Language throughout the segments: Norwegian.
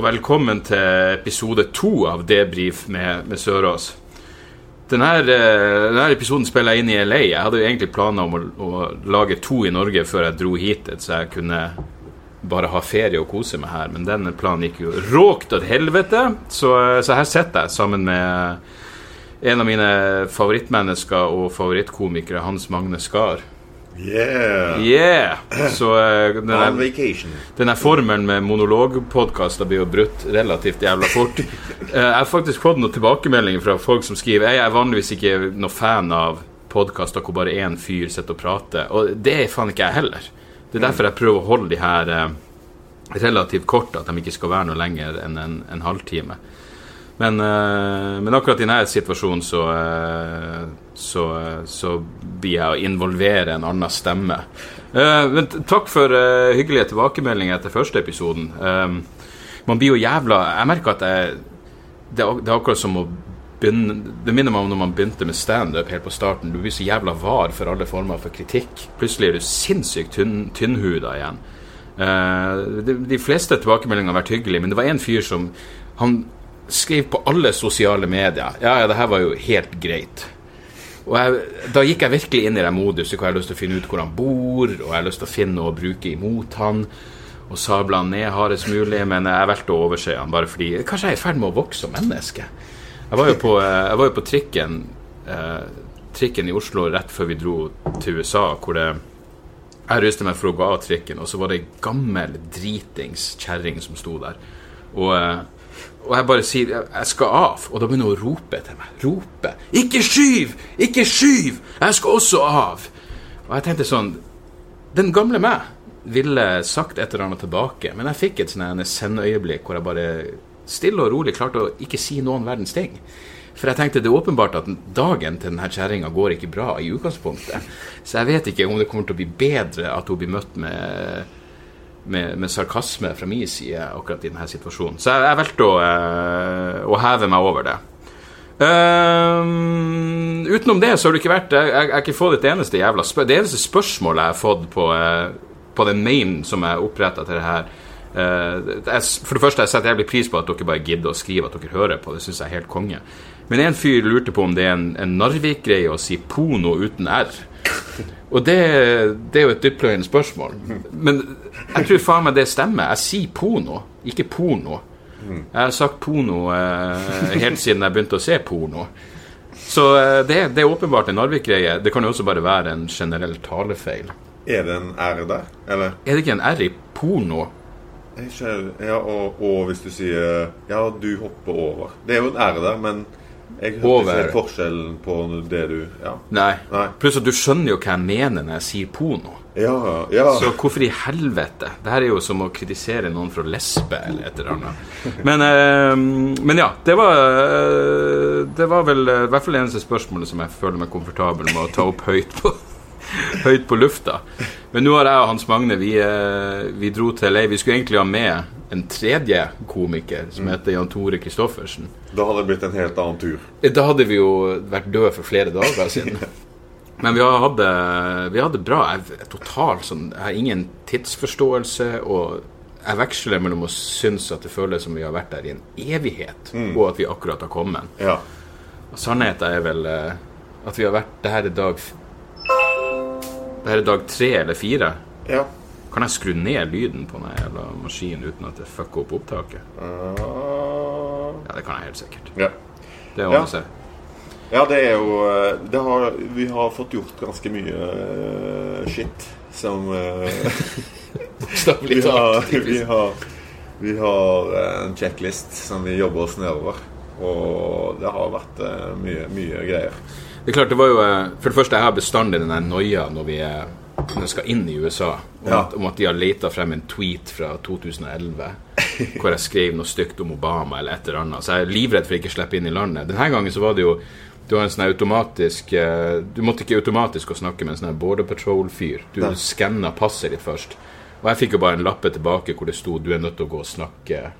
Og velkommen til episode to av Debrif med, med Sørås. Denne, eh, denne episoden spiller jeg inn i LA. Jeg hadde jo egentlig planer om å, å lage to i Norge før jeg dro hit, så jeg kunne bare ha ferie og kose meg her. Men den planen gikk jo råkt til helvete, så, så her sitter jeg sammen med en av mine favorittmennesker og favorittkomikere, Hans Magne Skar. Yeah! Yeah! Så eh, den On er, vacation. denne formelen med monologpodkaster blir jo brutt relativt jævla fort. Eh, Jeg har faktisk fått noen tilbakemeldinger fra folk som skriver Jeg er vanligvis ikke noe fan av podkaster hvor bare én fyr sitter og prater. Og det er faen ikke jeg heller. Det er derfor jeg prøver å holde de her eh, relativt korte, at de ikke skal være noe lenger enn en, en halvtime. Men, eh, men akkurat i denne situasjonen så, eh, så, eh, så blir jeg å involvere en annen stemme. Men takk for hyggelige tilbakemeldinger etter første episoden. Man blir jo jævla Jeg merker at jeg, det, er, akkurat som å begynne Det minner meg om når man begynte med standup helt på starten. Du blir så jævla var for alle former for kritikk. Plutselig er du sinnssykt tynn, tynnhuda igjen. De, de fleste tilbakemeldingene har vært hyggelige, men det var en fyr som Han skrev på alle sosiale medier Ja, ja, det her var jo helt greit. Og jeg, da gikk jeg virkelig inn i den moduset hvor jeg har lyst til å finne ut hvor han bor, og jeg har lyst til å finne noe å bruke imot han, og sable han ned hardest mulig, men jeg valgte å overse han bare fordi Kanskje jeg er i ferd med å vokse som menneske. Jeg var jo på, eh, var jo på trikken, eh, trikken i Oslo rett før vi dro til USA, hvor det jeg ryste meg for å gå av trikken, og så var det ei gammel dritings kjerring som sto der. Og, eh, og jeg bare sier jeg, skal av', og da begynner hun å rope til meg. Rope. 'Ikke skyv! Ikke skyv! Jeg skal også av!' Og jeg tenkte sånn Den gamle meg ville sagt et eller annet tilbake, men jeg fikk et sånn sendøyeblikk hvor jeg bare stille og rolig klarte å ikke si noen verdens ting. For jeg tenkte det er åpenbart at dagen til denne kjerringa går ikke bra i utgangspunktet. Så jeg vet ikke om det kommer til å bli bedre at hun blir møtt med, med, med sarkasme fra min side akkurat i denne situasjonen. Så jeg, jeg valgte å, eh, å heve meg over det. Um, utenom det så har det ikke vært jeg har ikke fått et eneste jævla spør Det eneste spørsmålet jeg har fått på, eh, på den mailen som jeg oppretta til det her eh, jeg, For det første, jeg setter jævlig pris på at dere bare gidder å skrive at dere hører på. Det syns jeg er helt konge. Men en fyr lurte på om det er en, en Narvik-greie å si pono uten r. Og det, det er jo et dyptpløyende spørsmål. Men jeg tror faen meg det stemmer. Jeg sier pono, ikke porno. Jeg har sagt porno eh, helt siden jeg begynte å se porno. Så eh, det, det er åpenbart en Narvik-greie. Det kan jo også bare være en generell talefeil. Er det en R der? Eller? Er det ikke en R i porno? Skjønner- Ja, og, og hvis du sier Ja, du hopper over. Det er jo en R der, men jeg hørte Over. ikke helt forskjellen på det du Ja. Nei. Nei. Pluss at du skjønner jo hva jeg mener når jeg sier porno. Ja, ja. Så hvorfor i helvete? Det her er jo som å kritisere noen for å lesbe eller et eller annet. Men, eh, men ja, det var eh, Det var vel eh, i hvert fall det eneste spørsmålet som jeg føler meg komfortabel med å ta opp høyt på, høyt på lufta. Men nå har jeg og Hans Magne vi, eh, vi dro til LA. Vi skulle egentlig ha med en tredje komiker som heter Jan Tore Christoffersen. Da hadde det blitt en helt annen tur. Da hadde vi jo vært døde for flere dager siden. Men vi hadde, vi hadde bra. Jeg, totalt sånn, jeg har ingen tidsforståelse. Og jeg veksler mellom å synes at det føles som vi har vært der i en evighet, og at vi akkurat har kommet. Ja. Sannheten er vel eh, at vi har vært der er dag Det her er dag tre eller fire. Ja. Kan jeg skru ned lyden på den jævla maskinen uten at det fucker opp opptaket? Ah. Ja, det kan jeg helt sikkert. ja. Det Ja. ordner seg. Ja, det er jo eh, det har, Vi har fått gjort ganske mye uh, shit som Bokstavelig vi, har, talt. vi, har, vi har eh, en checklist som vi jobber oss nedover. Og det har vært uh, mye, mye greier. Det er klart, det var jo eh, For det første, jeg har bestandig den noia når vi er når jeg skal inn i USA, om, Ja. at, om at de har leita frem en tweet fra 2011 hvor jeg skrev noe stygt om Obama eller et eller annet. Så jeg er livredd for ikke å slippe inn i landet. Denne gangen så var det jo du har en sånn automatisk eh, Du måtte ikke automatisk å snakke med en sånn Border Patrol-fyr. Du Nei. skanna passet ditt først. Og jeg fikk jo bare en lappe tilbake hvor det sto 'Du er nødt til å gå og snakke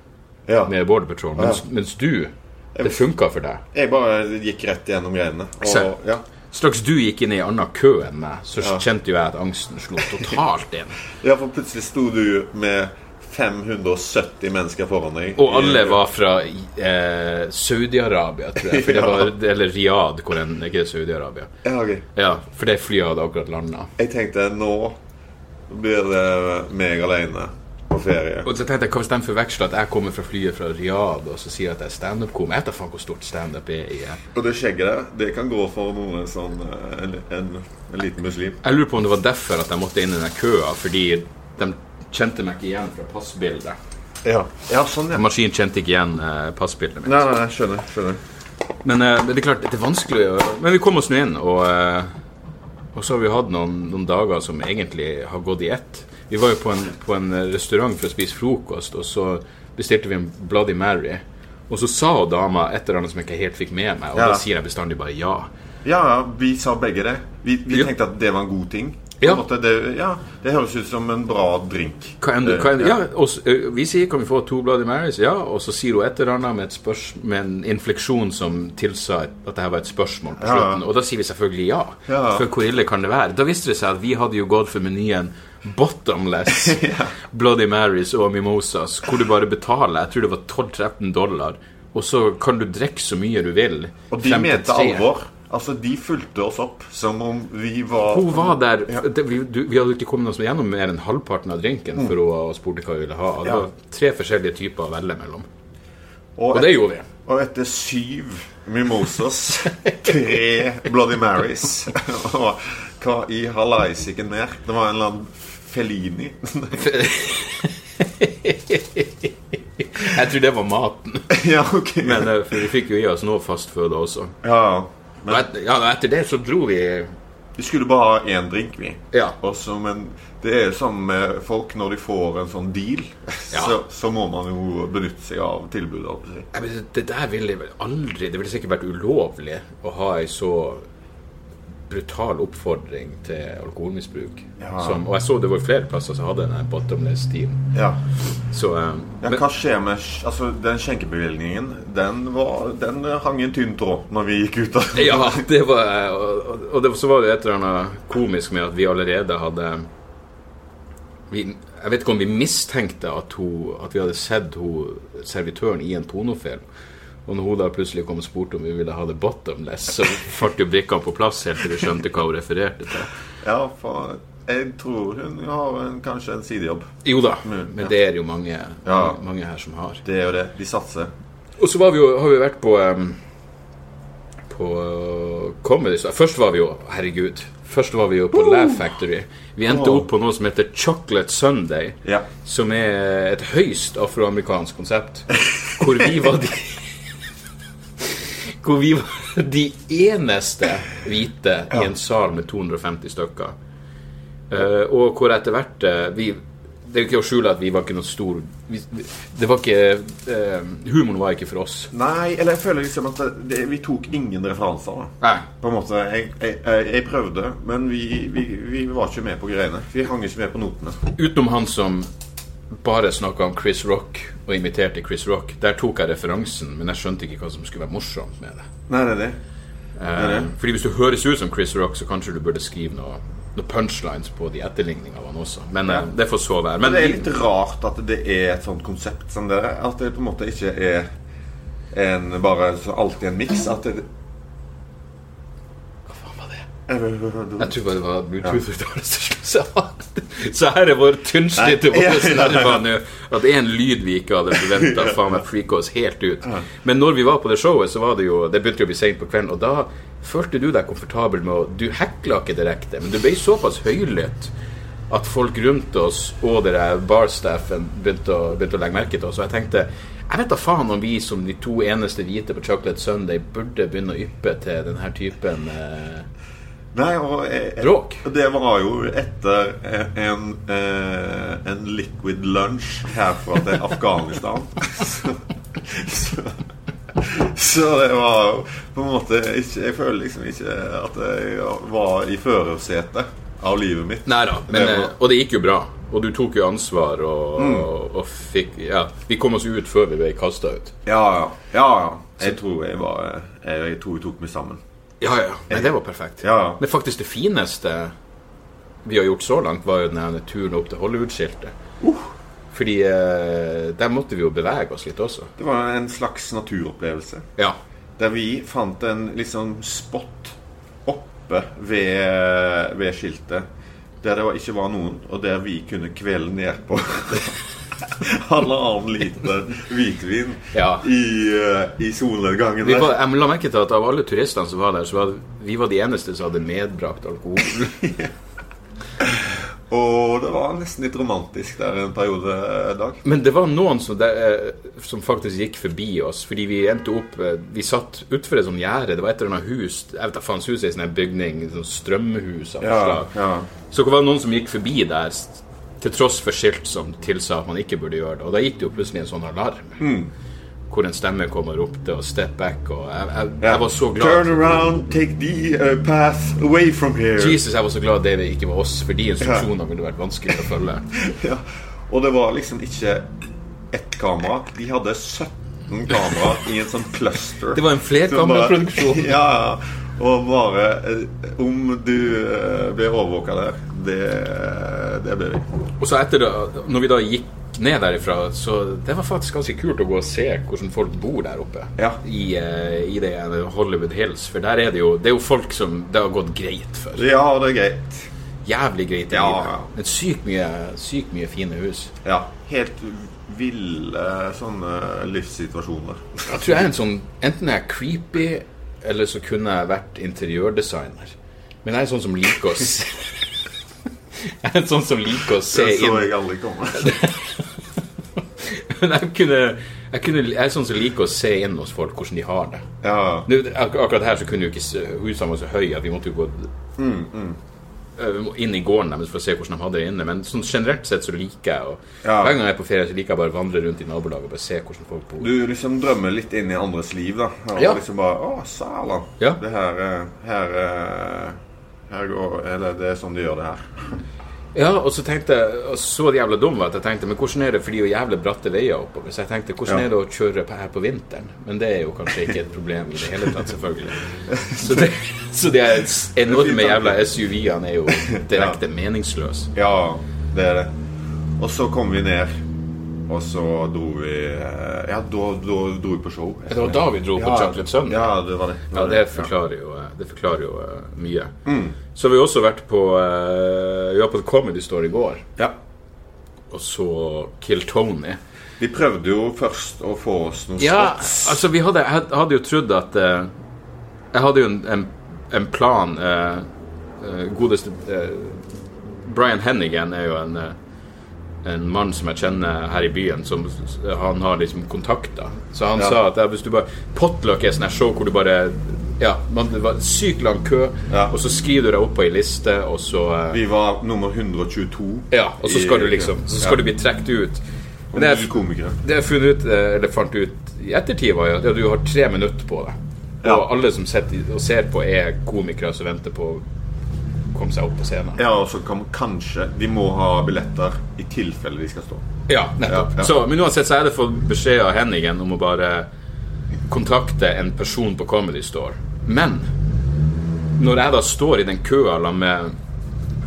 Ja. med Border Patrol'. Mens, mens du Det funka for deg. Jeg bare gikk rett gjennom greiene. Og, ja. Straks du gikk inn i en annen kø enn meg, så Ja. kjente jo jeg at angsten slo totalt inn. ja, for plutselig sto du med 570 mennesker foran deg. Og alle var fra eh, Saudi-Arabia, tror jeg. For det var, eller Riyadh, hvor en Ikke Saudi-Arabia. Ja, okay. Ja, for det flyet hadde akkurat landa. Jeg tenkte nå blir det meg alene ferie. Og så tenkte jeg, Hva hvis de forveksler at jeg kommer fra flyet fra Riyadh og så sier at jeg er standup-komiker? Jeg vet da faen hvor stort standup er i. Og det skjegget der, det kan gå for noen sånn eh, en, en, en liten muslim. Jeg lurer på om det var derfor at jeg måtte inn i den køa, fordi de kjente meg ikke igjen fra passbildet. Ja, ja sånn, ja. Maskinen kjente ikke igjen eh, passbildet mitt. Nei, nei, nei, skjønner. skjønner. Men eh, det er klart, det er vanskelig å Men vi kom oss nå inn, og, eh, og så har vi hatt noen, noen dager som egentlig har gått i ett. Vi var jo på en, på en restaurant for å spise frokost, og så bestilte vi en Bloody Mary. Og så sa dama et eller annet som jeg ikke helt fikk med meg, og Ja. da sier jeg bestandig bare ja. Ja, vi sa begge det. Vi, vi tenkte at det var en god ting. Ja. måte, det, ja, det høres ut som en bra drink. Enn du, enn, Eh, ja, og, vi sier kan vi få to Bloody Marys, ja, og så sier hun et eller annet med, et spørs, med en infleksjon som tilsa at dette var et spørsmål på slutten. Og da sier vi selvfølgelig ja. Ja. For hvor ille kan det være? Da viste det seg at vi hadde jo gått for menyen bottomless Bloody Marys og mimosas, hvor du bare betaler jeg tror det var 12-13 dollar, og så kan du drikke så mye du vil. Og de mente alvor. Altså, De fulgte oss opp som om vi var Hun var der Ja. det, vi, du, vi hadde ikke kommet oss gjennom mer enn halvparten av drinken før hun spurte hva vi ville ha. Det Mm. Ja. var tre forskjellige typer å velge mellom. Og, Og det gjorde vi. og etter syv mimosas, tre Bloody Marys Og hva i halaisiken mer? Det var en eller annen Felini. Jeg tror det var maten. ja, ok. Men eh, for vi fikk jo i oss noe fastføde også. ja, Og men et, ja, etter det så dro vi vi skulle bare ha én drink, vi. Ja. Også, men det er sånn med folk når de får en sånn deal, Ja. så, så må man jo benytte seg av tilbudet. vet, Det der ville aldri Det ville sikkert vært ulovlig å ha ei så brutal oppfordring til alkoholmisbruk. Ja. Som, og jeg så det var flere plasser som hadde den bottomless-stilen. Ja. Så um, Ja, men- hva skjer med altså, Den skjenkebevilgningen Den, var, den hang i en tynn tråd når vi gikk ut av Ja, det var Og, og- og det, så var det et eller annet komisk med at vi allerede hadde vi, Jeg vet ikke om vi mistenkte at, hun, at vi hadde sett hun, servitøren i en pornofilm. Og når hun da plutselig kom og spurte om vi ville ha det bottomless, så falt jo brikkene på plass helt til vi skjønte hva hun refererte til. Ja, for jeg tror hun har en, kanskje en sidejobb. Jo da, Mm, men ja. det er jo mange, Ja. mange her som har. Det er jo det. De satser. Og så var vi jo, har vi vært på um, På uh, Comedy Store. Først var vi jo Herregud. Først var vi jo på Laugh Factory. Vi endte Oh. opp på noe som heter Chocolate Sunday. Ja. Som er et høyst afroamerikansk konsept. Hvor vi var de Hvor vi var de eneste hvite i en sal med 250 stykker. Uh, og hvor etter hvert eh, vi, Det er jo ikke å skjule at vi var ikke noe stor vi, Det var ikke uh, Humoren var ikke for oss. Nei, eller jeg føler liksom at det, det, vi tok ingen referanser. da. På en måte, Jeg, jeg, jeg, prøvde, men vi, vi, vi var ikke med på greiene. Vi hang ikke med på notene. Utenom han som bare snakka om Chris Rock og imiterte Chris Rock. Der tok jeg referansen, men jeg skjønte ikke hva som skulle være morsomt med det. Nei, det er det. Eh, det. fordi hvis du høres ut som Chris Rock, så kanskje du burde skrive noe, noe punchlines på de etterligningene av han også. Men ja. det får så være. Men Men det er litt rart at det er et sånt konsept som dere. At det på en måte ikke er en bare alltid en miks. At det faen var det? Jeg tror bare det var Bluetooth-uttalelse til slutt. Så- Så her er vår tynnslitte Nei, våre. At det en lyd vi ikke hadde forventa. Faen meg freaka oss helt ut. Men når vi var på det showet, så var det jo Det begynte jo å bli seint på kvelden, og da følte du deg komfortabel med å Du hekla ikke direkte, men du ble såpass høylytt at folk rundt oss og dere barstaffen begynte å, begynte å legge merke til oss. Og jeg tenkte jeg vet da faen om vi som de to eneste hvite på Chocolate Sunday burde begynne å yppe til denne typen eh, Nei, og eh, Bråk. det var jo etter en, eh, en liquid lunch herfra til Afghanistan. så, så, så det var på en måte ikke Jeg føler liksom ikke at jeg var i førersetet av livet mitt. Nei da, eh, og det gikk jo bra. Og du tok jo ansvar og, Mm. og, og fikk Ja, vi kom oss ut før vi ble kasta ut. Ja, ja. ja, ja. Jeg tror jeg var Jeg, jeg tror jeg tok meg sammen. Ja, ja. Men det var perfekt. Ja, ja. Men faktisk det fineste vi har gjort så langt, var jo den turen opp til Hollywood-skiltet. Fordi eh, der måtte vi jo bevege oss litt også. Det var en slags naturopplevelse. Ja. Der vi fant en liksom spot oppe ved, ved skiltet. Der det ikke var noen, og der vi kunne kvele ned på halvannen liter hvitvin Ja. i, eh, i solnedgangen Vi der. var, jeg la merke til at av alle turistene som var der, så var vi var de eneste som hadde medbrakt alkohol. Og det var nesten litt romantisk der en periode, eh, Dag. Men det var noen som, der, eh, som faktisk gikk forbi oss, fordi vi endte opp eh, Vi satt utfor et sånt gjerde. Det var et eller annet hus Jeg vet da faen, huset er en sånn bygning, sånn strømhus av Ja, slag. ja. Så det var noen som gikk forbi der til tross for skilt som tilsa at man ikke burde gjøre det. Og da gikk det jo plutselig en sånn alarm. Hmm. Hvor en stemme kommer opp til å 'step back', og jeg, jeg, jeg var så glad. Turn around, take the uh, path away from here. Jesus, jeg var så glad det ikke var oss, for de instruksjonene ville vært vanskelig å følge. Ja. Og det var liksom ikke ett kamera. De hadde 17 kamera i en sånn cluster. Det var en flerkameraproduksjon. Ja, ja. Og bare eh, Om du eh, ble overvåka der, det, det ble vi. Og så etter da, når vi da gikk ned derifra, så det var faktisk ganske kult å gå og se hvordan folk bor der oppe. Ja. I, uh, I det Hollywood Hills. For der er det jo Det er jo folk som det har gått greit for. Ja, det er greit. Jævlig greit Ja, ja. Men sykt mye, syk mye fine hus. Ja. Helt ville sånne livssituasjoner. Jeg tror jeg er en sånn Enten er jeg creepy, eller så kunne jeg vært interiørdesigner. Men jeg er sånn som liker å se Jeg er en sånn som liker å se Det så jeg aldri komme. Men jeg kunne, jeg kunne Jeg er sånn som liker å se inn hos folk hvordan de har det. Ja. Nå, ak akkurat her så kunne jo ikke husene være så høye at vi måtte jo gå Mm, mm. inn i gården deres for å se hvordan de hadde det inne. Men sånn generelt sett så liker jeg å Ja. Hver gang jeg er på ferie, så liker jeg bare å vandre rundt i nabolaget og bare se hvordan folk bor. Du liksom drømmer litt inn i andres liv, da. Og Ja. liksom bare Å, Sæland. Ja. Det her, eh, her eh, Her går Eller det er sånn de gjør det her. Ja, og så tenkte jeg og så jævla dum var at jeg tenkte Men hvordan er det, for de jævlig bratte veier oppover. Så jeg tenkte hvordan Ja. er det å kjøre her på vinteren? Men det er jo kanskje ikke et problem i det hele tatt, selvfølgelig. Så, det, så de enorme jævla SUV-ene er jo direkte meningsløse. Ja, det er det. Og så kom vi ned, og så dro vi eh, Ja, da, da dro vi på show. Det var da vi dro på ja, Chocolate Sun? Ja, det var det. Ja, det forklarer jo, eh, det forklarer jo eh, mye. Mm. Så har vi også vært på eh, Vi var på The Comedy Store i går, Ja. og så Kill Tony. Vi prøvde jo først å få oss noen Ja, spots. altså vi hadde, jeg hadde jo trodd at eh, Jeg hadde jo en, en, en plan eh, eh, Godeste eh, Brian Hennigan er jo en en mann som jeg kjenner her i byen, som han har liksom kontakter. Så han Ja. sa at hvis du bare Potluck er sånn her show hvor du bare Ja, man, det var sykt lang kø, Ja. og så skriver du deg opp på ei liste, og så eh, Vi var nummer 122. Ja, og så skal i- du liksom Så skal Ja. du bli trukket ut. Men det jeg, det jeg funnet ut, eh, eller fant ut i ettertid, var jo at ja, du har tre minutter på deg. Ja. Og alle som sitter og ser på, er komikere som venter på komme seg opp på scenen. Ja, og så kan kanskje De må ha billetter i tilfelle de skal stå. Ja, nettopp. Ja, ja. Så, men uansett så er det fått beskjed av Henningen om å bare kontakte en person på Comedy Store. Men når jeg da står i den køa med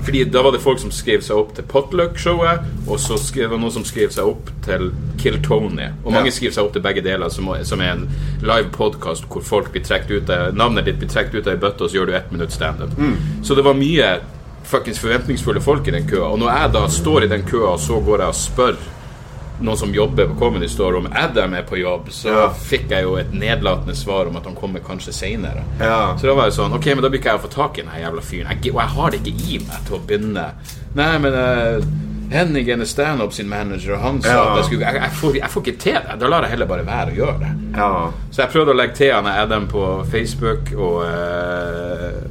fordi da var det folk som skrev seg opp til Potluck-showet, og så skrev det noen som skrev seg opp til Kill Tony. Og mange Ja. skriver seg opp til begge deler, som, som er en live podkast hvor folk blir trukket ut av Navnet ditt blir trukket ut av ei bøtte, og så gjør du ett minutt standup. Så det var mye fuckings forventningsfulle folk i den køa. Og når jeg da står i den køa, og så går jeg og spør noen som jobber på Comedy Store om Adam er på jobb, så Ja. fikk jeg jo et nedlatende svar om at han kommer kanskje seinere. Ja. Så da var jeg sånn Ok, men da blir ikke jeg å få tak i den her jævla fyren. Jeg, og jeg har det ikke i meg til å begynne Nei, men uh, Henning er standup sin manager, og han sa Ja. at jeg skulle jeg, jeg, får, jeg får ikke til det. Da lar jeg heller bare være å gjøre det. Ja. Så jeg prøvde å legge til han Adam på Facebook, og eh,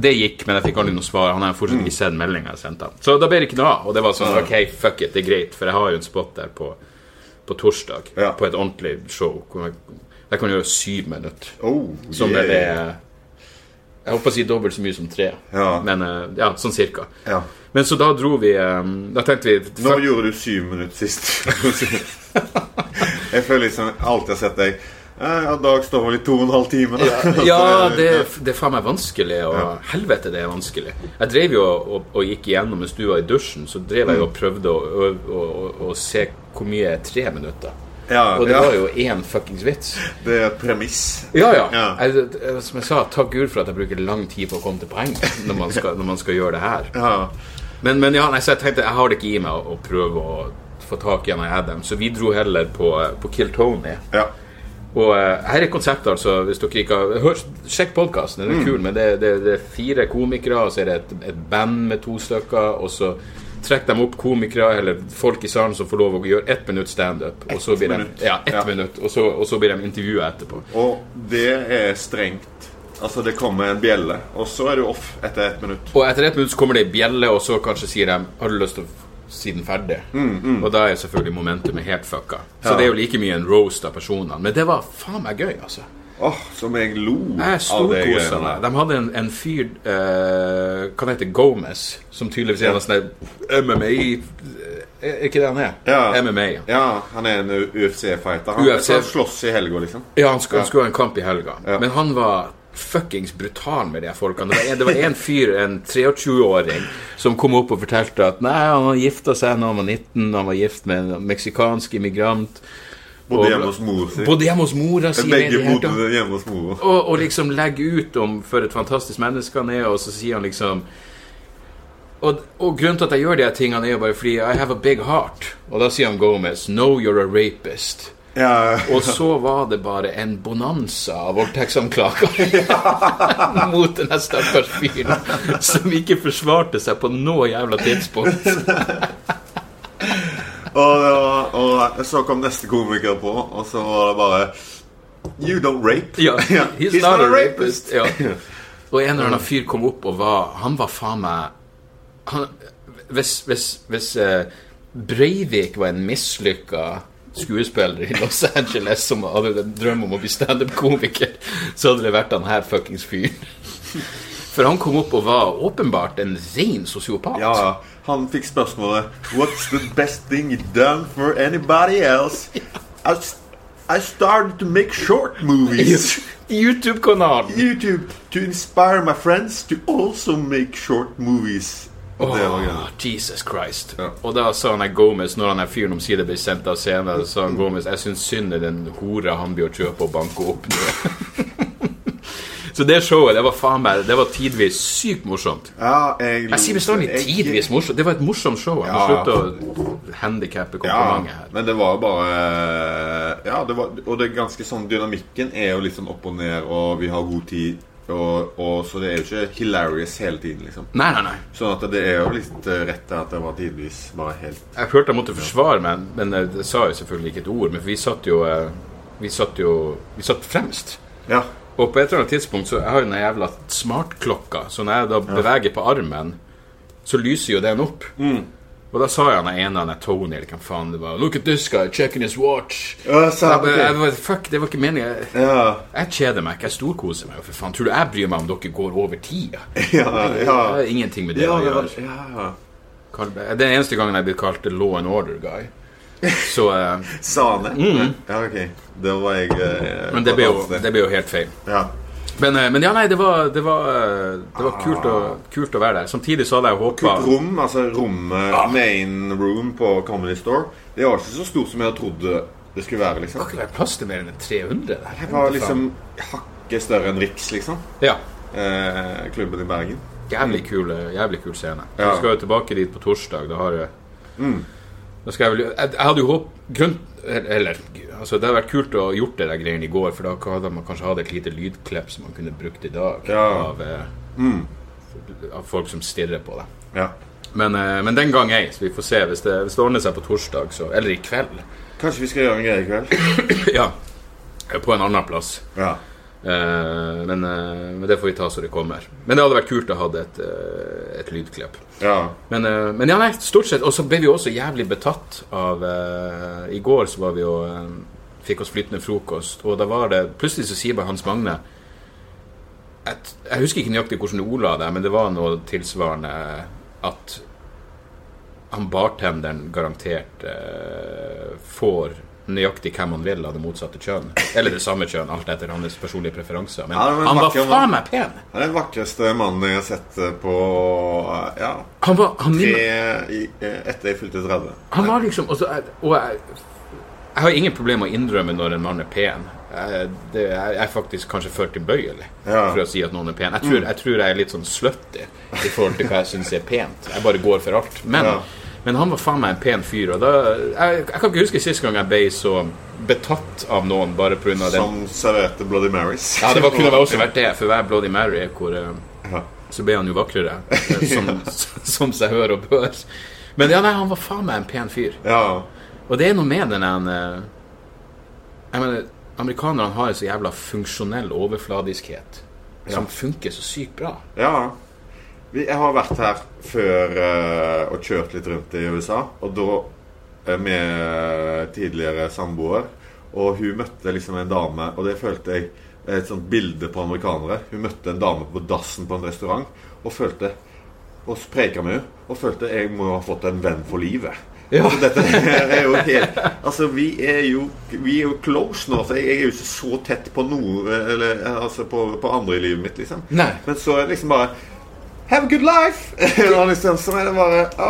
det gikk, men jeg fikk aldri noe svar. Han har fortsatt ikke sett meldinga jeg sendte ham. Så da ble det ikke noe av. Og det var sånn Ok, fuck it, det er greit, for jeg har jo en spot der på, på torsdag. Ja. På et ordentlig show. Hvor jeg, jeg kan gjøre syv minutter. Oh, Som yeah. vel er Jeg håper å si dobbelt så mye som tre. Ja. Men eh, ja, sånn cirka. Ja. Men så da dro vi eh, Da tenkte vi fuck, gjorde du syv minutter sist? jeg føler liksom alt jeg har sett deg Ja, Dag står vel i to og en halv time. Da. Ja, det, det er faen meg vanskelig. Og Ja. helvete, det er vanskelig. Jeg drev jo og, og gikk igjennom mens du var i dusjen, så drev jeg og prøvde å, å, å, å, se hvor mye er tre minutter. ja, Og det ja, var jo én fuckings vits. det er et premiss. Ja, ja. Ja. Jeg, som jeg sa, takk Gud for at jeg bruker lang tid på å komme til poeng når man skal, når man skal gjøre det her. Ja. Men, men ja, nei, så jeg tenkte jeg har det ikke i meg å, å prøve å få tak i en av Adam, så vi dro heller på, på Kill Tony. ja. Og eh, her er konseptet, altså, hvis dere ikke har hør, Sjekk podkasten, den er kul, men det, det, det er fire komikere, og så er det et, et band med to stykker, og så trekker de opp komikere eller folk i salen som får lov å gjøre ett minutt standup, og så blir de. Ja, ett Ja. minutt, og så, og så blir de intervjua etterpå. Og det er strengt. Altså, det kommer en bjelle, og så er du off etter ett minutt. Og etter ett minutt så kommer det ei bjelle, og så kanskje sier de Har du lyst til å si Mm, ferdig? Og da er selvfølgelig momentumet helt fucka. Så Ja. det er jo like mye en roast av personene. Men det var faen meg gøy, altså. Åh, som jeg lo Jeg av det greiene der. De hadde en, en fyr uh, Hva heter Gomez, som tydeligvis er en sånn MMA Er er ikke det han er? Ja. MMA. Ja, Ja, han er en UFC-fighter. Han UFC. slåss i helga, liksom. ja han skulle, han skulle ha en kamp i helga. Men han var fuckings brutal med de folkene. Det var en, det var en fyr, en 23-åring, som kom opp og fortalte at nei, han gifta seg da han var 19, han var gift med en meksikansk immigrant. Bodde hjemme hos mora si. Bodde hjemme hos mora si. Begge bodde hjemme hos mora. og, og liksom legge ut om for et fantastisk menneske han er, og så sier han liksom og, og grunnen til at jeg gjør de tingene, er jo bare fordi I have a big heart. Og da sier han Gomez No, you're a rapist. Ja, Og så var det bare en bonanza av voldtektsanklager mot den stakkars fyren som ikke forsvarte seg på noe jævla tidspunkt. og, var, og så kom neste komiker på, og så var det bare You don't rape. Ja, he's, not, a rapist. Ja. Og en eller annen fyr kom opp og var Han var faen meg han, Hvis, hvis, hvis uh, Breivik var en mislykka skuespiller i Los Angeles som hadde en drøm om å bli standup-komiker, så hadde det vært han her fuckings fyren. For han kom opp og var åpenbart en ren sosiopat. Ja, han fikk spørsmålet What's the best thing you've done for anybody else? I, I started to make short movies. YouTube-kanalen! YouTube to inspire my friends to also make short movies. Og det var. Jesus Christ. Ja. Og da sa han Gomez, når han er fyren omsider ble sendt av scenen, sa han Gomez Jeg syns synd er den hora han blir å kjøpe og banke opp så det showet, det var faen meg Det var tidvis sykt morsomt. Ja, jeg, Jeg sier bestandig tidvis morsomt. Det var et morsomt show. Jeg må Ja. slutte å handikappe Ja, komplimentet her. men det var jo bare Ja, det var, og det er ganske sånn Dynamikken er jo litt sånn opp og ned, og vi har god tid, og, og så det er jo ikke hilarious hele tiden, liksom. Nei, nei, nei. Sånn at det er jo litt eh, rett at det var tidvis bare helt Jeg følte jeg måtte forsvare meg, men jeg jeg sa jo selvfølgelig ikke et ord. Men vi satt jo eh, Vi satt jo Vi satt fremst. Ja. Og på et eller annet tidspunkt så Jeg har jo den jævla smartklokka, så når jeg da beveger på armen, så lyser jo den opp. Og da sa jeg han ene, han er Tony, eller hvem faen det var Look at this guy, checking his watch. Ja, sa- jeg, bare, ok. jeg bare, Fuck, det var ikke meningen. Jeg, Ja, jeg kjeder meg ikke, jeg storkoser meg. For faen, Tror du jeg bryr meg om dere går over tida? ja, Det ja. har ingenting med det Ja, å det gjøre. ja. ja. Det er den eneste gangen jeg er blitt kalt law and order guy. Så uh, Sa han det? Ja, ok. Da var jeg uh, Men det ble, jo, det ble jo helt feil. Ja. Men, eh, men ja, nei, det var, det var, eh, det var kult, å, kult å være der. Samtidig så hadde jeg håpa Kult rom, altså rommet Main room på Comedy Store. Det var ikke så stort som jeg trodde det skulle være, liksom. Det kan ikke være plass til mer enn 300 der. Det var liksom hakket større enn Riks, liksom. Ja. Eh, klubben i Bergen. Jævlig kul, eh, jævlig kul scene. Ja. Vi skal jo tilbake dit på torsdag. Da har jeg Mm. Da skal jeg vel Jeg, jeg hadde jo håp grunn, Eller altså, Det hadde vært kult å ha gjort det der greiene i går, for da hadde man kanskje hatt et lite lydklipp som man kunne brukt i dag. Ja. Av, eh, Mm. av folk som stirrer på deg. Ja. Men, eh, men den gang ei, så vi får se. Hvis det, hvis det ordner seg på torsdag, så Eller i kveld. Kanskje vi skal gjøre en greie i kveld? ja. På en annen plass. Ja. Eh, men, eh, men det får vi ta så det kommer. Men det hadde vært kult å ha et, eh, et lydklipp. ja. Men, men ja, nei, stort sett. Og så ble vi også jævlig betatt av uh, I går så var vi jo uh, Fikk oss flytende frokost, og da var det Plutselig så sier bare Hans Magne et, Jeg husker ikke nøyaktig hvordan Ola det, men det var noe tilsvarende at han bartenderen garantert uh, får nøyaktig hvem han vil av det motsatte kjønn. Eller det samme kjønn, alt etter hans personlige preferanser. Men Ja, men han var vakker faen meg pen! Han er den vakreste mannen jeg har sett eh, på Ja, Han var, han tre eh, etter jeg fylte 30. Han var liksom også, Og jeg, jeg har ingen problemer med å innrømme når en mann er pen. Jeg, det, jeg er faktisk kanskje for tilbøyelig Ja. for å si at noen er pen. Jeg tror, jeg tror jeg er litt sånn slutty i forhold til hva jeg syns er pent. Jeg bare går for alt. Men, Ja. Men han var faen meg en pen fyr. Og da, jeg, jeg kan ikke huske sist gang jeg ble så betatt av noen bare pga. det. Som serverte Bloody Marys. Ja, det var, kunne også vært det, for hver Bloody Mary hvor, eh, Ja. så ble han jo vakrere. eh, Som, som seg hør og bør. Men ja, nei, han var faen meg en pen fyr. Ja. Og det er noe med den eh, Jeg mener, amerikanerne har en så jævla funksjonell overfladiskhet som funker så sykt bra. ja. Vi, jeg har vært her før eh, og kjørt litt rundt i USA, og da eh, med tidligere samboer. Og hun møtte liksom en dame, og det følte jeg et sånt bilde på amerikanere. Hun møtte en dame på dassen på en restaurant og følte Og spreka med henne og følte jeg må ha fått en venn for livet. Ja. Altså, dette er jo helt Altså, vi er jo, vi er jo close nå. Så jeg, jeg er jo ikke så tett på noe Eller altså på, på andre i livet mitt, liksom. Nei. Men så er det liksom bare Have a good life! Og liksom, så er det bare å,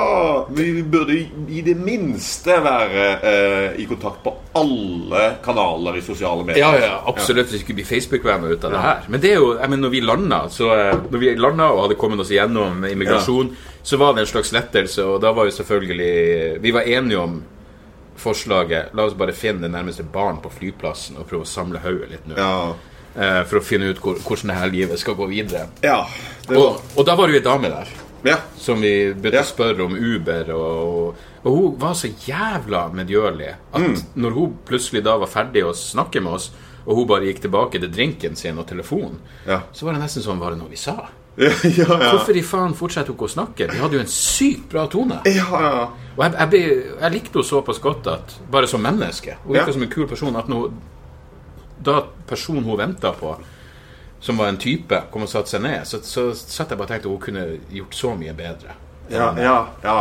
Vi burde i det minste være eh, i kontakt på alle kanaler i sosiale medier. Ja, ja, absolutt. Vi skulle bli Facebook-venner ut av det her. Men det er jo, jeg mener, når vi landa så, eh, Når vi landa og hadde kommet oss igjennom immigrasjon, så var det en slags lettelse, og da var jo selvfølgelig Vi var enige om forslaget La oss bare finne det nærmeste barn på flyplassen og prøve å samle hodet litt nå. Ja. Eh, For å finne ut hvor, hvordan det her livet skal gå videre. ja var, Og, og da var det jo ei dame der ja. som vi begynte Ja. å spørre om Uber, og, og hun var så jævla medgjørlig at Mm. når hun plutselig da var ferdig å snakke med oss, og hun bare gikk tilbake til drinken sin og telefonen, Ja. så var det nesten sånn Var det noe vi sa? Ja, ja, ja. Hvorfor i faen fortsetter hun ikke å snakke? Vi hadde jo en sykt bra tone. Og jeg, jeg, jeg likte henne såpass godt at bare som menneske. Hun virka som en kul person. At når, da personen hun venta på, som var en type, kom og satte seg ned, så, så satt jeg bare og tenkte hun kunne gjort så mye bedre. ja, ja, ja.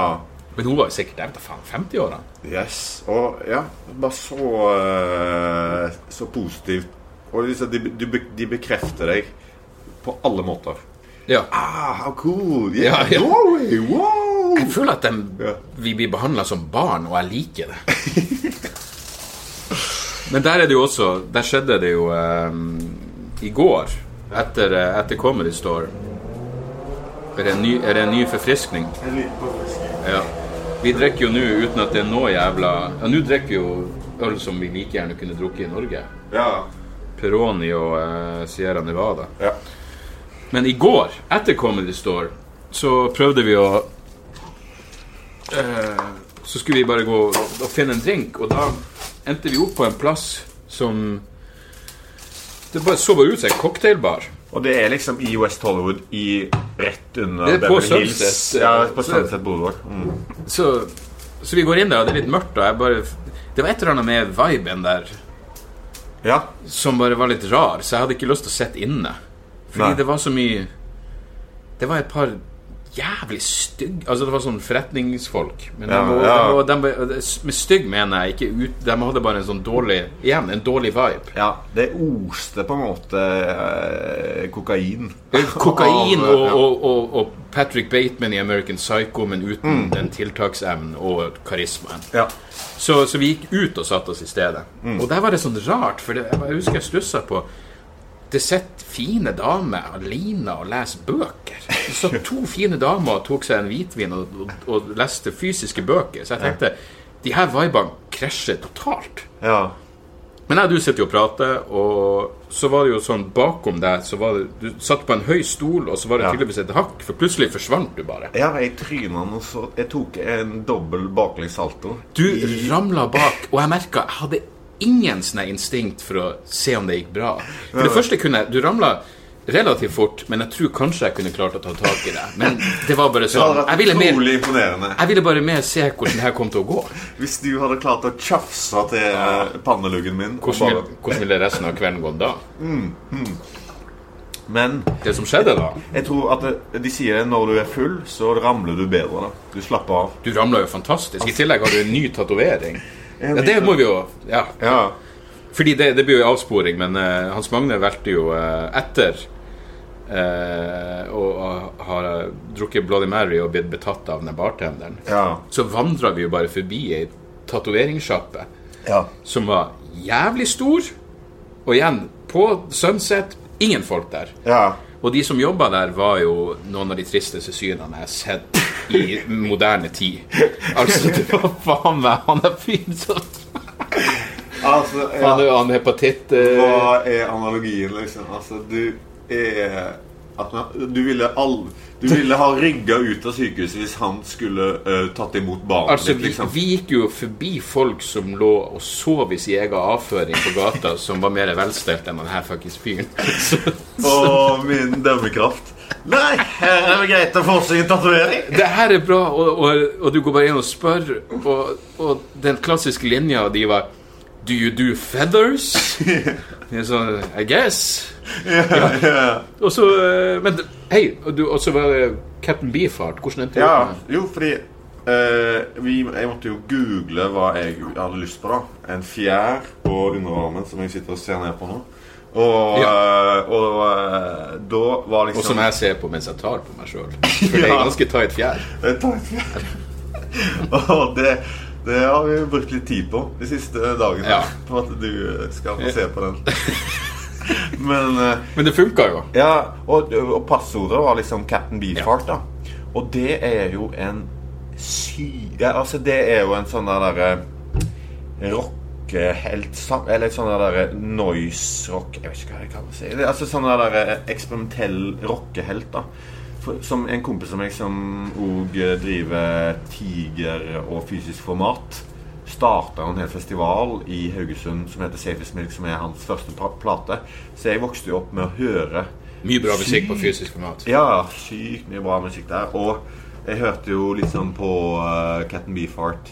Men hun var jo sikkert jeg vet da faen, 50-åra. Yes. Og ja, bare så eh, Så positivt. Og liksom, de, de, de bekrefter deg på alle måter. Ja. Ah, how cool! Yeah, ja. ja. Wow! Jeg føler at de, vi blir behandla som barn, og jeg liker det. Men der er det jo også Der skjedde det jo um, i går, etter, eh, etter Comedy Store Er det en ny, er det en ny forfriskning? En liten forfriskning. Ja. Vi drikker jo nå uten at det er noe jævla Ja, nå drikker vi jo øl som vi like gjerne kunne drukket i Norge. Ja. Peroni og uh, Sierra Nevada. ja. Men i går, etter Comedy Store, så prøvde vi å uh, Så skulle vi bare gå og finne en drink, og da endte vi opp på en plass som Det bare så bare ut som en cocktailbar. Og det er liksom i West Hollywood, i rett under er på Beverly Hills. Sunset, Ja, eh, på så- Sunset Boulevard. Mm. Så, så vi går inn der, og det er litt mørkt, og jeg bare Det var et eller annet med viben der Ja. som bare var litt rar, så jeg hadde ikke lyst til å sitte inne. Fordi Nei. det var så mye Det var et par jævlig stygg Altså, det var sånn forretningsfolk. Men Ja, de, var, ja. de, var, de, med stygg mener jeg ikke ut De hadde bare en sånn dårlig Igjen, en dårlig vibe. ja. Det oste på en måte eh, kokain. Kokain og, og, og, og Patrick Bateman i American Psycho, men uten den tiltaksevnen og karismaen. Ja. Så, så vi gikk ut og satte oss i stedet. Og der var det sånn rart, for det, jeg husker jeg stussa på Det sitter fine damer alene og leser bøker. Det satt to fine damer og tok seg en hvitvin og, og, og leste fysiske bøker. Så jeg tenkte de her vibene krasjer totalt. ja. Men jeg og du sitter jo og prater, og så var det jo sånn bakom deg så var det, Du satt på en høy stol, og så var det Ja. tydeligvis et hakk, for plutselig forsvant du bare. Ja, jeg tryna noe så Jeg tok en dobbel baklengs salto. Du ramla bak, og jeg merka jeg hadde ingen sånne instinkt for å se om det gikk bra. For det første kunne jeg Du ramla relativt fort, men jeg tror kanskje jeg kunne klart å ta tak i det. Men det var bare sånn Jeg ville, mer, jeg ville bare mer se hvordan det her kom til å gå. Hvis du hadde klart å tjafse til eh, panneluggen min. Hvordan, bare- hvordan ville resten av kvelden gått da? Men Det som skjedde da jeg tror at de sier at når du er full, så ramler du bedre. da Du slapper av. Du ramla jo fantastisk. I tillegg har du en ny tatovering. Ja, det må vi jo Ja. Ja. Fordi det, det blir jo avsporing, men uh, Hans Magne valgte jo uh, etter uh, å ha drukket Bloody Mary og blitt betatt av den bartenderen. Ja. Så vandra vi jo bare forbi ei tatoveringssjappe Ja. som var jævlig stor. Og igjen, på Sunset, ingen folk der. Ja. Og de som jobba der, var jo noen av de tristeste synene jeg har sett i moderne tid. Altså, det var faen meg han er fyren som Altså, Han, ja. han hepatitt eh, Hva er analogien, liksom? Altså, du er at man, du, ville all, du ville ha rygga ut av sykehuset hvis han skulle uh, tatt imot barnet Altså, ditt, vi, liksom. vi gikk jo forbi folk som lå og sov i sin egen avføring på gata, som var mer velstelt enn denne fuckings fyren. Og min dømmekraft. Nei, her er det greit å få seg en tatovering. det her er bra, og, og, og du går bare inn og spør, og, og den klassiske linja de var Do you do feathers? Jeg sånn, I guess. Ja. Og så eh, Men hei, og så var det Captain Beefheart. Hvordan endte det ja, jo, fordi eh, vi, Jeg måtte jo google hva jeg hadde lyst på. da En fjær på underarmen som jeg sitter og ser ned på nå. Og, ja. og og da var Og liksom som jeg ser på mens jeg tar på meg sjøl. For det er Ja. ganske tight fjær. Jeg tar et fjær. Og det, det har vi brukt litt tid på de siste dagene. Ja. På at du skal få se på den. Men eh, Men det funka jo. Ja, og, og passordet var liksom Captain Beefheart, da. Og det er jo en sy... Ja, altså, det er jo en sånn der derre sam- Eller sånn der noise-rock Jeg vet ikke hva jeg kan si. Altså sånn der eksperimentell rockehelt, da. For, som en kompis av meg som òg driver Tiger og fysisk format starta en hel festival i Haugesund som heter Safest Milk, som er hans første plate. Så jeg vokste jo opp med å høre Mye bra musikk på fysisk format. Ja, sykt mye bra musikk der. Og jeg hørte jo liksom på uh, Captain Beefheart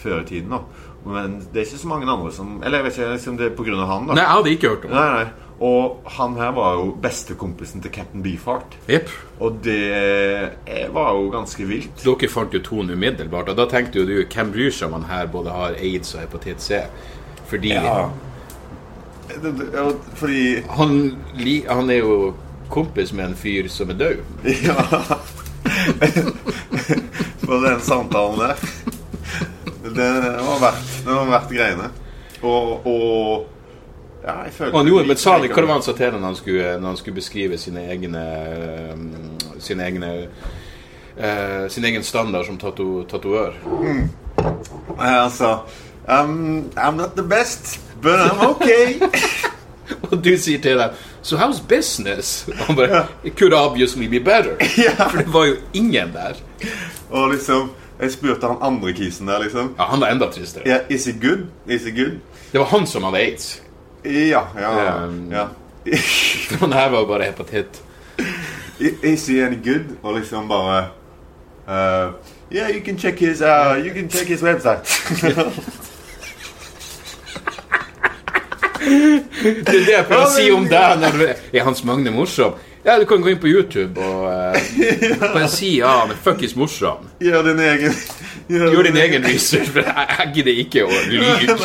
før i tiden, da. Men det er ikke så mange andre som Eller jeg vet ikke, liksom det er på av han, da. Nei, jeg hadde ikke hørt om det. Nei, nei. Og han her var jo bestekompisen til Captain Beefheart. Yep. Og det var jo ganske vilt. Dere fant jo tonen umiddelbart, og da tenkte jo du hvem bryr seg om han her både har aids og hepatitt C? Fordi Ja. Det- det- Fordi han, li, han er jo kompis med en fyr som er død. Ja. For den samtalen der Den var verdt, det var verdt greiene. Og, og Ja, jeg følte Og han gjorde, men sa han, hva var det han sa til deg når han skulle, når han skulle beskrive sine egne um, Sine egne uh, Sin egen standard som tato, tatoør? Altså um, I'm not the best, but I'm okay. Og du sier til dem So how's business? Og han bare It could obviously be better. Ja. For det var jo ingen der. Og liksom Jeg spurte han andre kisen der, liksom. Ja, Han var enda tristere. Ja, is it good? Is it good? Det var han som hadde aids. Ja, ja, Um, ja. Han her var jo bare hepatitt. Is he any good? Og liksom bare uh, Yeah, you can check his uh, You can check his website. Det er det jeg prøver å si om deg. Er Hans Magne morsom? Ja, du kan gå inn på YouTube og uh, bare si ja, han er fuckings morsom. Gjør din egen Gjør din egen research, for jeg, gidder ikke å lyve.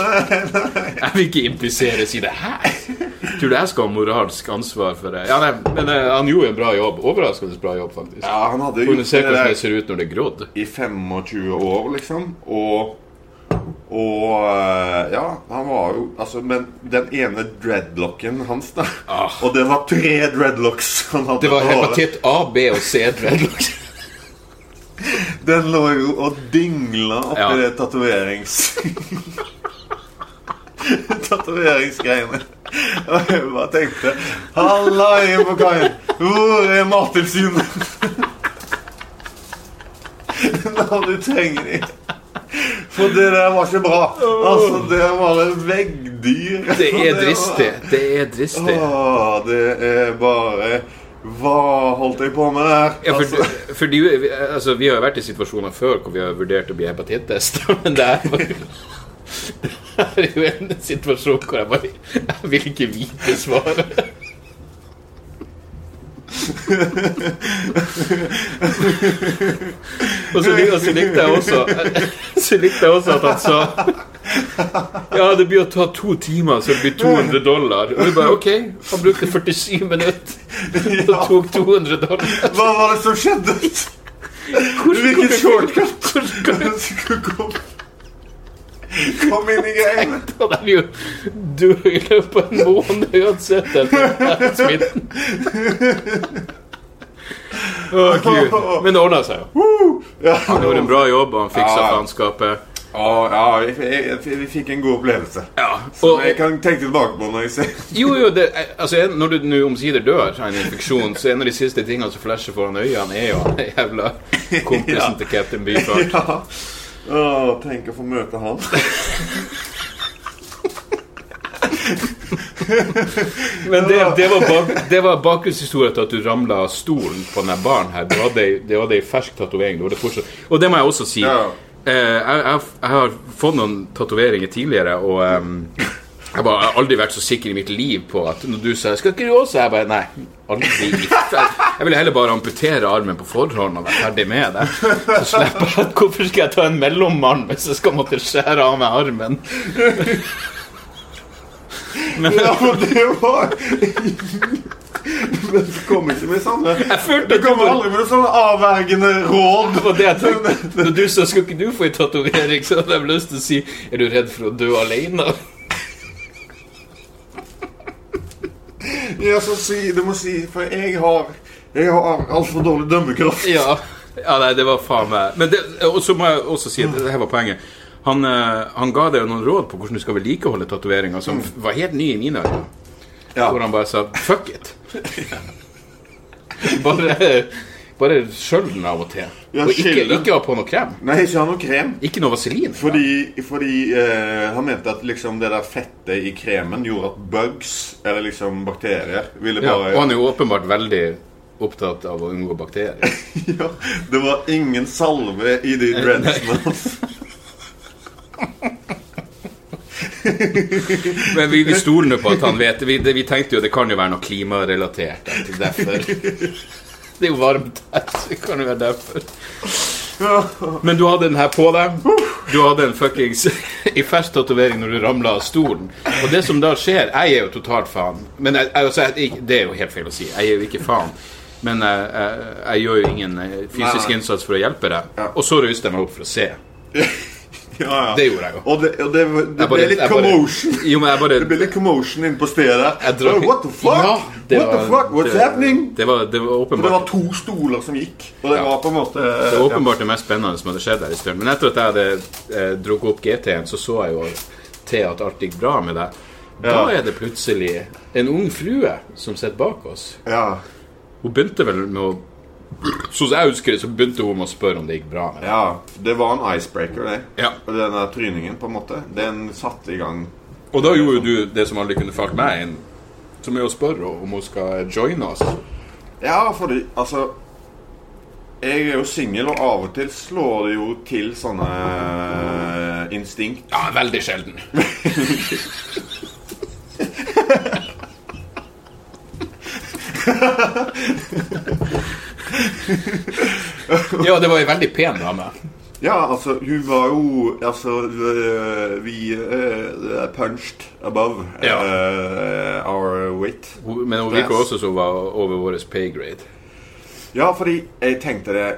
Jeg vil ikke impliseres i det her. Tror du jeg skal ha moralsk ansvar for det? Ja, nei, men uh, han gjorde en bra jobb. Overraskende bra jobb, faktisk. Ja, han hadde gjort se hvordan det ser ut når det er grodd. i 25 år, liksom. Og og øh, ja, han var jo Altså, men den ene dreadlocken hans, da Ah. Og det var tre dreadlocks han hadde Det var hepatitt A, B og C dreadlocks. Den lå jo og dingla oppi Ja. det tatoverings... Tatoveringsgreiene. Og jeg bare tenkte Halla, kaien! Hvor er Mattilsynet? Når du trenger dem. For det der var ikke bra. Altså, det var et veggdyr. Det er dristig. Det er dristig. Åh, det er bare Hva holdt jeg på med der? Ja, for, Altså, for de, altså, vi har jo vært i situasjoner før hvor vi har vurdert å bli hepatittesta, men det er bare det er jo en situasjon hvor jeg bare Jeg vil ikke vite svaret. Og, så, lik- så likte jeg også Så likte jeg også at han sa Ja, det blir å ta to timer, så det blir 200 dollar. Og vi bare OK. Han brukte 47 minutter og tok 200 dollar. Hva var det som skjedde? Hvilken shortcut? I greiene. Da hadde vi jo død i løpet av en måned uansett etter smitten. Å, gud. Men det ordna seg jo. Han gjorde en bra jobb, og han fiksa Ja. faenskapet. Oh, ja vi, vi, vi fikk en god opplevelse. Ja. Som jeg kan tenke tilbake på når jeg ser jo, jo, det, altså, når du nå omsider dør av en infeksjon, så en av de siste tingene som flasher foran øynene, er jo han jævla kompisen Ja. til Captain Byfart. Ja. Å, tenk å få møte han. Men det, det var, bak, det var bakgrunnshistoria til at du ramla av stolen på denne baren her. Du hadde, det var ei fersk tatovering. Og det må jeg også si. Ja. Eh, jeg, jeg, jeg har fått noen tatoveringer tidligere, og ehm, jeg bare, jeg har aldri vært så sikker i mitt liv på at når du sa 'Skal ikke du også?' Jeg bare Nei, aldri. Jeg ville heller bare amputere armen på forhånd og være ferdig med det. Så slipper jeg Hvorfor skal jeg ta en mellommann hvis jeg skal måtte skjære av meg armen? Men Ja, for det var Men du kom ikke med sånne jeg Du at kommer aldri med sånne avvergende råd. Det var det jeg tenkte. Når du sa 'skal ikke du få en tatovering', så hadde jeg lyst til å si 'er du redd for å dø alene'? Ja, så si, du må si For jeg har Jeg har altfor dårlig dømmekraft. Ja. ja, nei, det var faen meg Men det, og så må jeg også si at det her var poenget. Han, eh, han ga deg noen råd på hvordan du skal vedlikeholde tatoveringa, som var helt ny i mine øyne. Ja. Hvor han bare sa 'fuck it'. bare bare skjøll den av og til. Ja, og ikke, ikke ha på noe krem. Nei, ikke ha noe krem. Ikke noe vaselin. Fordi, fordi eh, han mente at liksom det der fettet i kremen gjorde at bugs, eller liksom bakterier, ville Ja, og han er jo åpenbart veldig opptatt av å unngå bakterier. ja, Det var ingen salve i de dreadsene hans. Men vi, vi stoler nå på at han vet vi, det, vi tenkte jo det kan jo være noe klimarelatert. er Derfor. Det er jo varmt her, så det kan jo være derfor. Men du hadde den her på deg. Du hadde en fuckings i fersk tatovering når du ramla av stolen. Og det som da skjer Jeg er jo totalt faen. Men jeg, altså, jeg, det er jo helt feil å si. Jeg er jo ikke faen. Men jeg, jeg, jeg gjør jo ingen eh, fysisk innsats for å hjelpe deg. Og så røyste jeg meg opp for å se. Ja, ja. Det gjorde jeg jo. Og det, og det, det Jeg ble bare- litt commotion. bare-. Jo, men jeg bare Det ble litt commotion inne på stedet. Jeg drar- Oh, what the fuck? Ja, det what the fuck? What's det- happening? Det var, det var Og det var to stoler som gikk. Og det Ja. var på en måte Det var åpenbart det mest spennende som hadde skjedd her i stund. Men etter at jeg hadde eh, drukket opp GT-en, så så jeg jo til at alt gikk bra med deg. Da Ja. er det plutselig en ung frue som sitter bak oss. Ja. Hun begynte vel med å Sånn som jeg husker det, så begynte hun med å spørre om det gikk bra med det. ja. Det var en icebreaker, det. Ja. Og Den der tryningen, på en måte, den satte i gang Og da gjorde jo du det som aldri kunne falt meg inn, som er å spørre om hun skal joine oss. Ja, fordi altså Jeg er jo singel, og av og til slår det jo til sånne eh, instinkt. Ja, veldig sjelden. ja, det var ei veldig pen dame. Ja, altså, hun var jo Altså, øh, vi uh, punched above Ja. uh, our wit. Men hun virka også som var over vår pay grade. Ja, fordi jeg tenkte det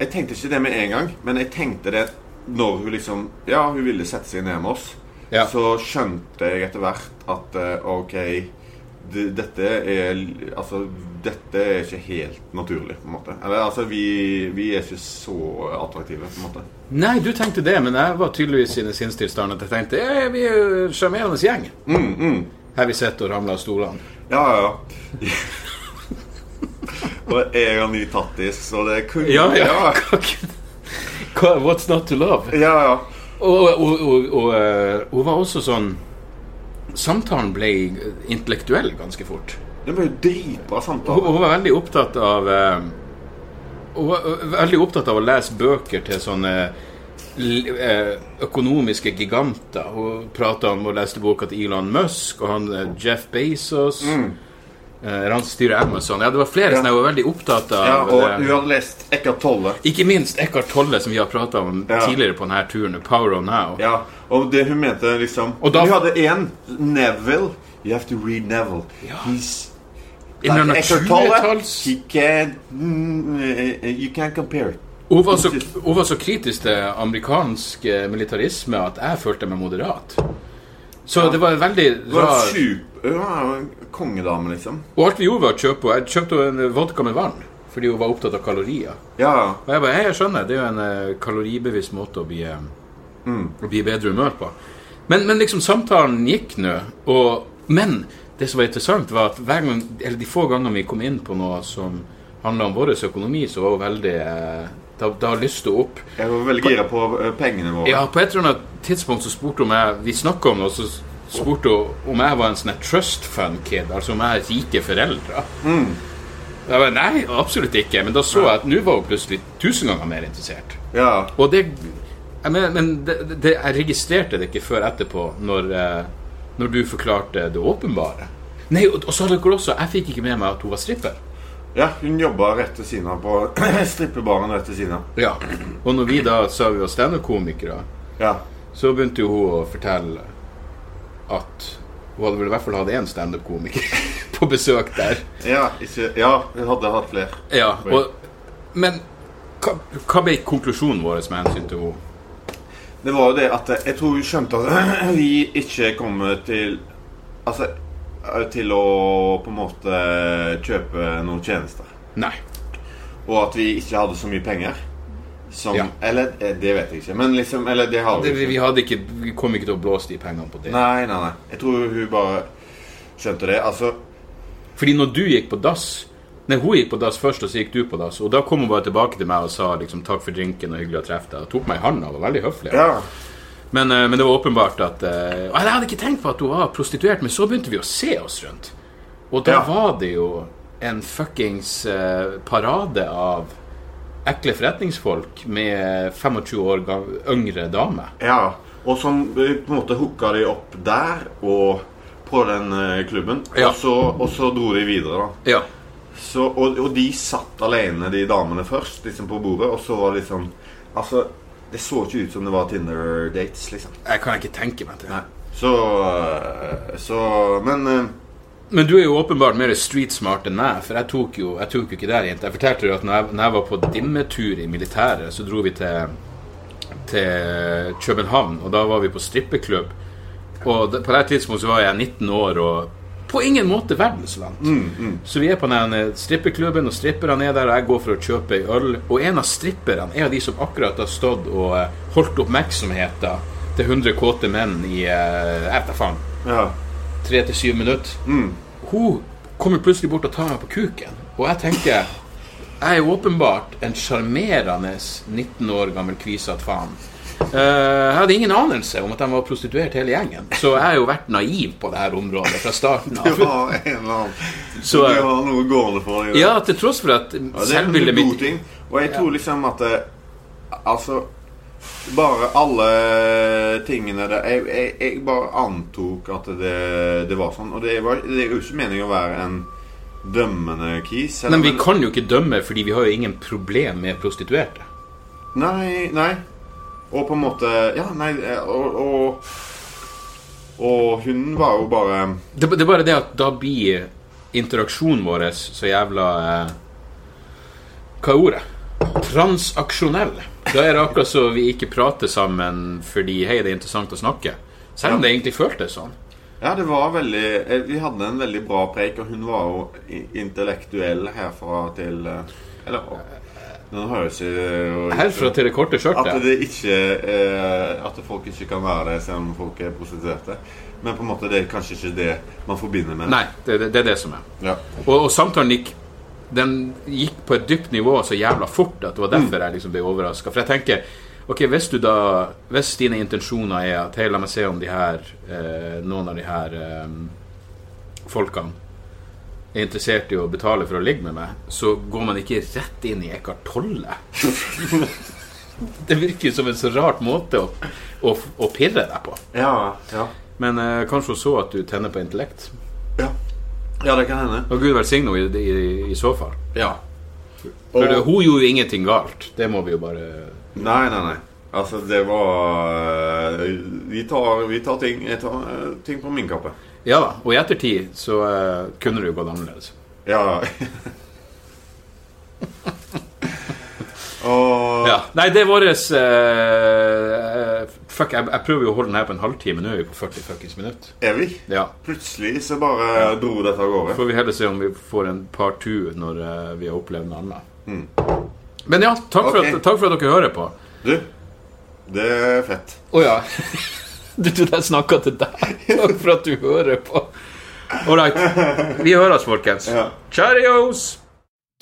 Jeg tenkte ikke det med en gang, men jeg tenkte det når hun liksom Ja, hun ville sette seg ned med oss. Ja. Så skjønte jeg etter hvert at OK Dette er Altså, dette er ikke helt naturlig, på en måte. Eller altså, vi, vi er ikke så attraktive, på en måte. Nei, du tenkte det, men jeg var tydeligvis i den sinnstilstanden at jeg tenkte ja, vi er jo en sjarmerende gjeng. Mm, mm. Her vi sitter og ramler av stolene. Ja, ja, ja. og jeg har ny tattis, så det kunne Ja, ja. ja. What's not to love? ja, ja. Og eh, hun var også sånn Samtalen ble intellektuell ganske fort. Det var jo dritbra Hun, samtale. hun var veldig opptatt av uh, Hun var veldig opptatt av å lese bøker til sånne eh, økonomiske giganter. Hun prata om og leste boka til Elon Musk og han eh, Jeff Bezos. Eh, Han som styrer Amazon? Ja, det var flere Ja. som var veldig opptatt av. Ja, og det. hun hadde lest Eckhart Tolle. Ikke minst Eckhart Tolle, som vi har prata om Ja. tidligere på denne turen. Power on Now. Ja, og det hun mente liksom Og da- Hun hadde én. Neville. You have to read Neville. Ja. He's like Eckhart Tolle. 20-talls He can't mm, eh, You can't compare it. Hun var, så, hun var så kritisk til amerikansk eh, militarisme at jeg følte meg moderat. Så det var en veldig rar hun var syk, en kongedame, liksom. Og alt vi gjorde, var å kjøpe Jeg kjøpte en vodka med vann fordi hun var opptatt av kalorier. Ja. Og jeg bare, «Hei, jeg skjønner, det er jo en eh, kaloribevisst måte å bli, eh, Mm. å bli bedre humør på. Men, men liksom, samtalen gikk nå. Og, men det som var interessant, var at hver gang, eller de få gangene vi kom inn på noe som handla om vår økonomi, så var hun veldig eh, Da, da lyste opp. Jeg var veldig gira på eh, pengene våre. Ja, på et eller annet tidspunkt så spurte hun meg Vi snakka om det, og så spurte om jeg var en sånn trust fund-kid, altså om jeg har rike foreldre. Jeg bare, Nei, absolutt ikke. Men da så jeg at nå var hun plutselig tusen ganger mer interessert. Ja. Og det mener, Men det, det, jeg registrerte det ikke før etterpå, når, eh, når du forklarte det åpenbare. Nei, og, og så hadde dere også Jeg fikk ikke med meg at hun var stripper. ja, hun jobba rett ved siden av på strippebaren rett ved siden av. Ja. Og når vi da sa vi var standup-komikere, Ja. så begynte jo hun å fortelle at hun hadde vel i hvert fall hatt én standup-komiker på besøk der. Ja, ikke, ja, hun hadde hatt flere. Ja, og, Men hva, hva ble konklusjonen vår med hensyn til henne? Det var jo det at jeg tror hun skjønte at vi ikke kommer til Altså til å på en måte kjøpe noen tjenester. Nei. Og at vi ikke hadde så mye penger. Som Ja. Eller eh, det vet jeg ikke. Men liksom Eller det har vi Det, vi, ikke. vi, hadde ikke, vi kom ikke til å blåse de pengene på det. Nei, nei, nei. Jeg tror hun bare skjønte det. Altså Fordi når du gikk på dass Nei, hun gikk på dass først, og så gikk du på dass. Og da kom hun bare tilbake til meg og sa liksom takk for drinken og hyggelig å treffe deg. Og tok meg i handa og var veldig høflig. Ja. Men, eh, men det var åpenbart at eh, og Jeg hadde ikke tenkt på at hun var prostituert, men så begynte vi å se oss rundt. Og da Ja. var det jo en fuckings eh, parade av ekle forretningsfolk med 25 år yngre dame. ja. Og som eh, på en måte hooka de opp der og på den eh, klubben. Ja. Og, så, og så dro de videre, da. Ja. Så, og, og de satt alene, de damene, først, liksom på bordet. Og så var det liksom Altså, det så ikke ut som det var Tinder-dates, liksom. Jeg kan ikke tenke meg til. det. Så øh, Så Men Men du er jo åpenbart mer street smart enn meg, for jeg tok jo, jeg tok jo ikke der jente. Jeg fortalte jo at når jeg, når jeg var på dimmetur i militæret, så dro vi til, til København, og da var vi på strippeklubb. Og på det tidspunktet så var jeg 19 år og på ingen måte verdensvant. Så vi er på den strippeklubben, og stripperne er der, og jeg går for å kjøpe ei øl. Og en av stripperne er av de som akkurat har stått og eh, holdt oppmerksomheten til 100 kåte menn i eh, Jeg vet da faen ja. Tre til syv minutter. Hun kommer plutselig bort og tar meg på kuken. Og jeg tenker Jeg er åpenbart en sjarmerende 19 år gammel kvisete faen. Eh, jeg hadde ingen anelse om at de var prostituert hele gjengen. Så jeg har jo vært naiv på det her området fra starten av. Det var en eller annen Så, du har noe gående for deg. Ja, til tross for at Ja, selvbildet mitt. Og jeg tror liksom at det, Altså Bare alle tingene der jeg, jeg, jeg bare antok at det, det var sånn. Og det, var, det er jo ikke meningen å være en dømmende kis. Men vi kan jo ikke dømme, fordi vi har jo ingen problem med prostituerte. Nei, nei. Og på en måte Ja, nei Og, og, og hun var jo bare Det, det er bare det at da blir interaksjonen vår så jævla eh, Hva er ordet? Transaksjonell. Da er det akkurat så vi ikke prater sammen fordi hei, det er interessant å snakke. Selv om det egentlig føltes sånn. Ja, det var veldig eh, Vi hadde en veldig bra preik, og hun var jo intellektuell herfra til eh, Eller Den høres jo Herfra til det korte At det ikke eh, At folk ikke kan være det selv om folk er prostituerte. Men på en måte det er kanskje ikke det man forbinder med. Nei, det, det, det er det som er. Ja. Og, og samtalen gikk Den gikk på et dypt nivå så jævla fort at det var derfor jeg liksom ble overraska. For jeg tenker Ok, hvis du da Hvis dine intensjoner er at Hei, la meg se om de her eh, noen av de her eh, folkene er interessert i å betale for å ligge med meg, så går man ikke rett inn i Eckhart Tolle. det virker som en så rart måte å, å, å pirre deg på. Ja, ja. Men eh, kanskje hun så at du tenner på intellekt. Ja. Det kan hende. Og Gud velsigne henne i, i, i så fall. Ja. For Og- hun gjorde jo ingenting galt. Det må vi jo bare Nei, nei, nei. Altså, det var eh, Vi tar, vi tar, ting, tar eh, ting på min kappe. Ja da. Og i ettertid så uh, kunne det jo gått annerledes. Ja. Og Ja. Nei, det er våres eh, Fuck, jeg, jeg prøver jo å holde den her på en halvtime. Nå er vi på 40 fuckings minutter. Er vi? Ja. Plutselig så bare dro dette av gårde. Får vi heller se om vi får en par two når uh, vi har opplevd noe annet. Men ja, takk for, at, takk for at dere hører på. Du, det er fett. Å ja. Du trodde jeg snakka til deg. Takk for at du hører på. Ålreit. Vi høres, folkens. Ja. Cheerios!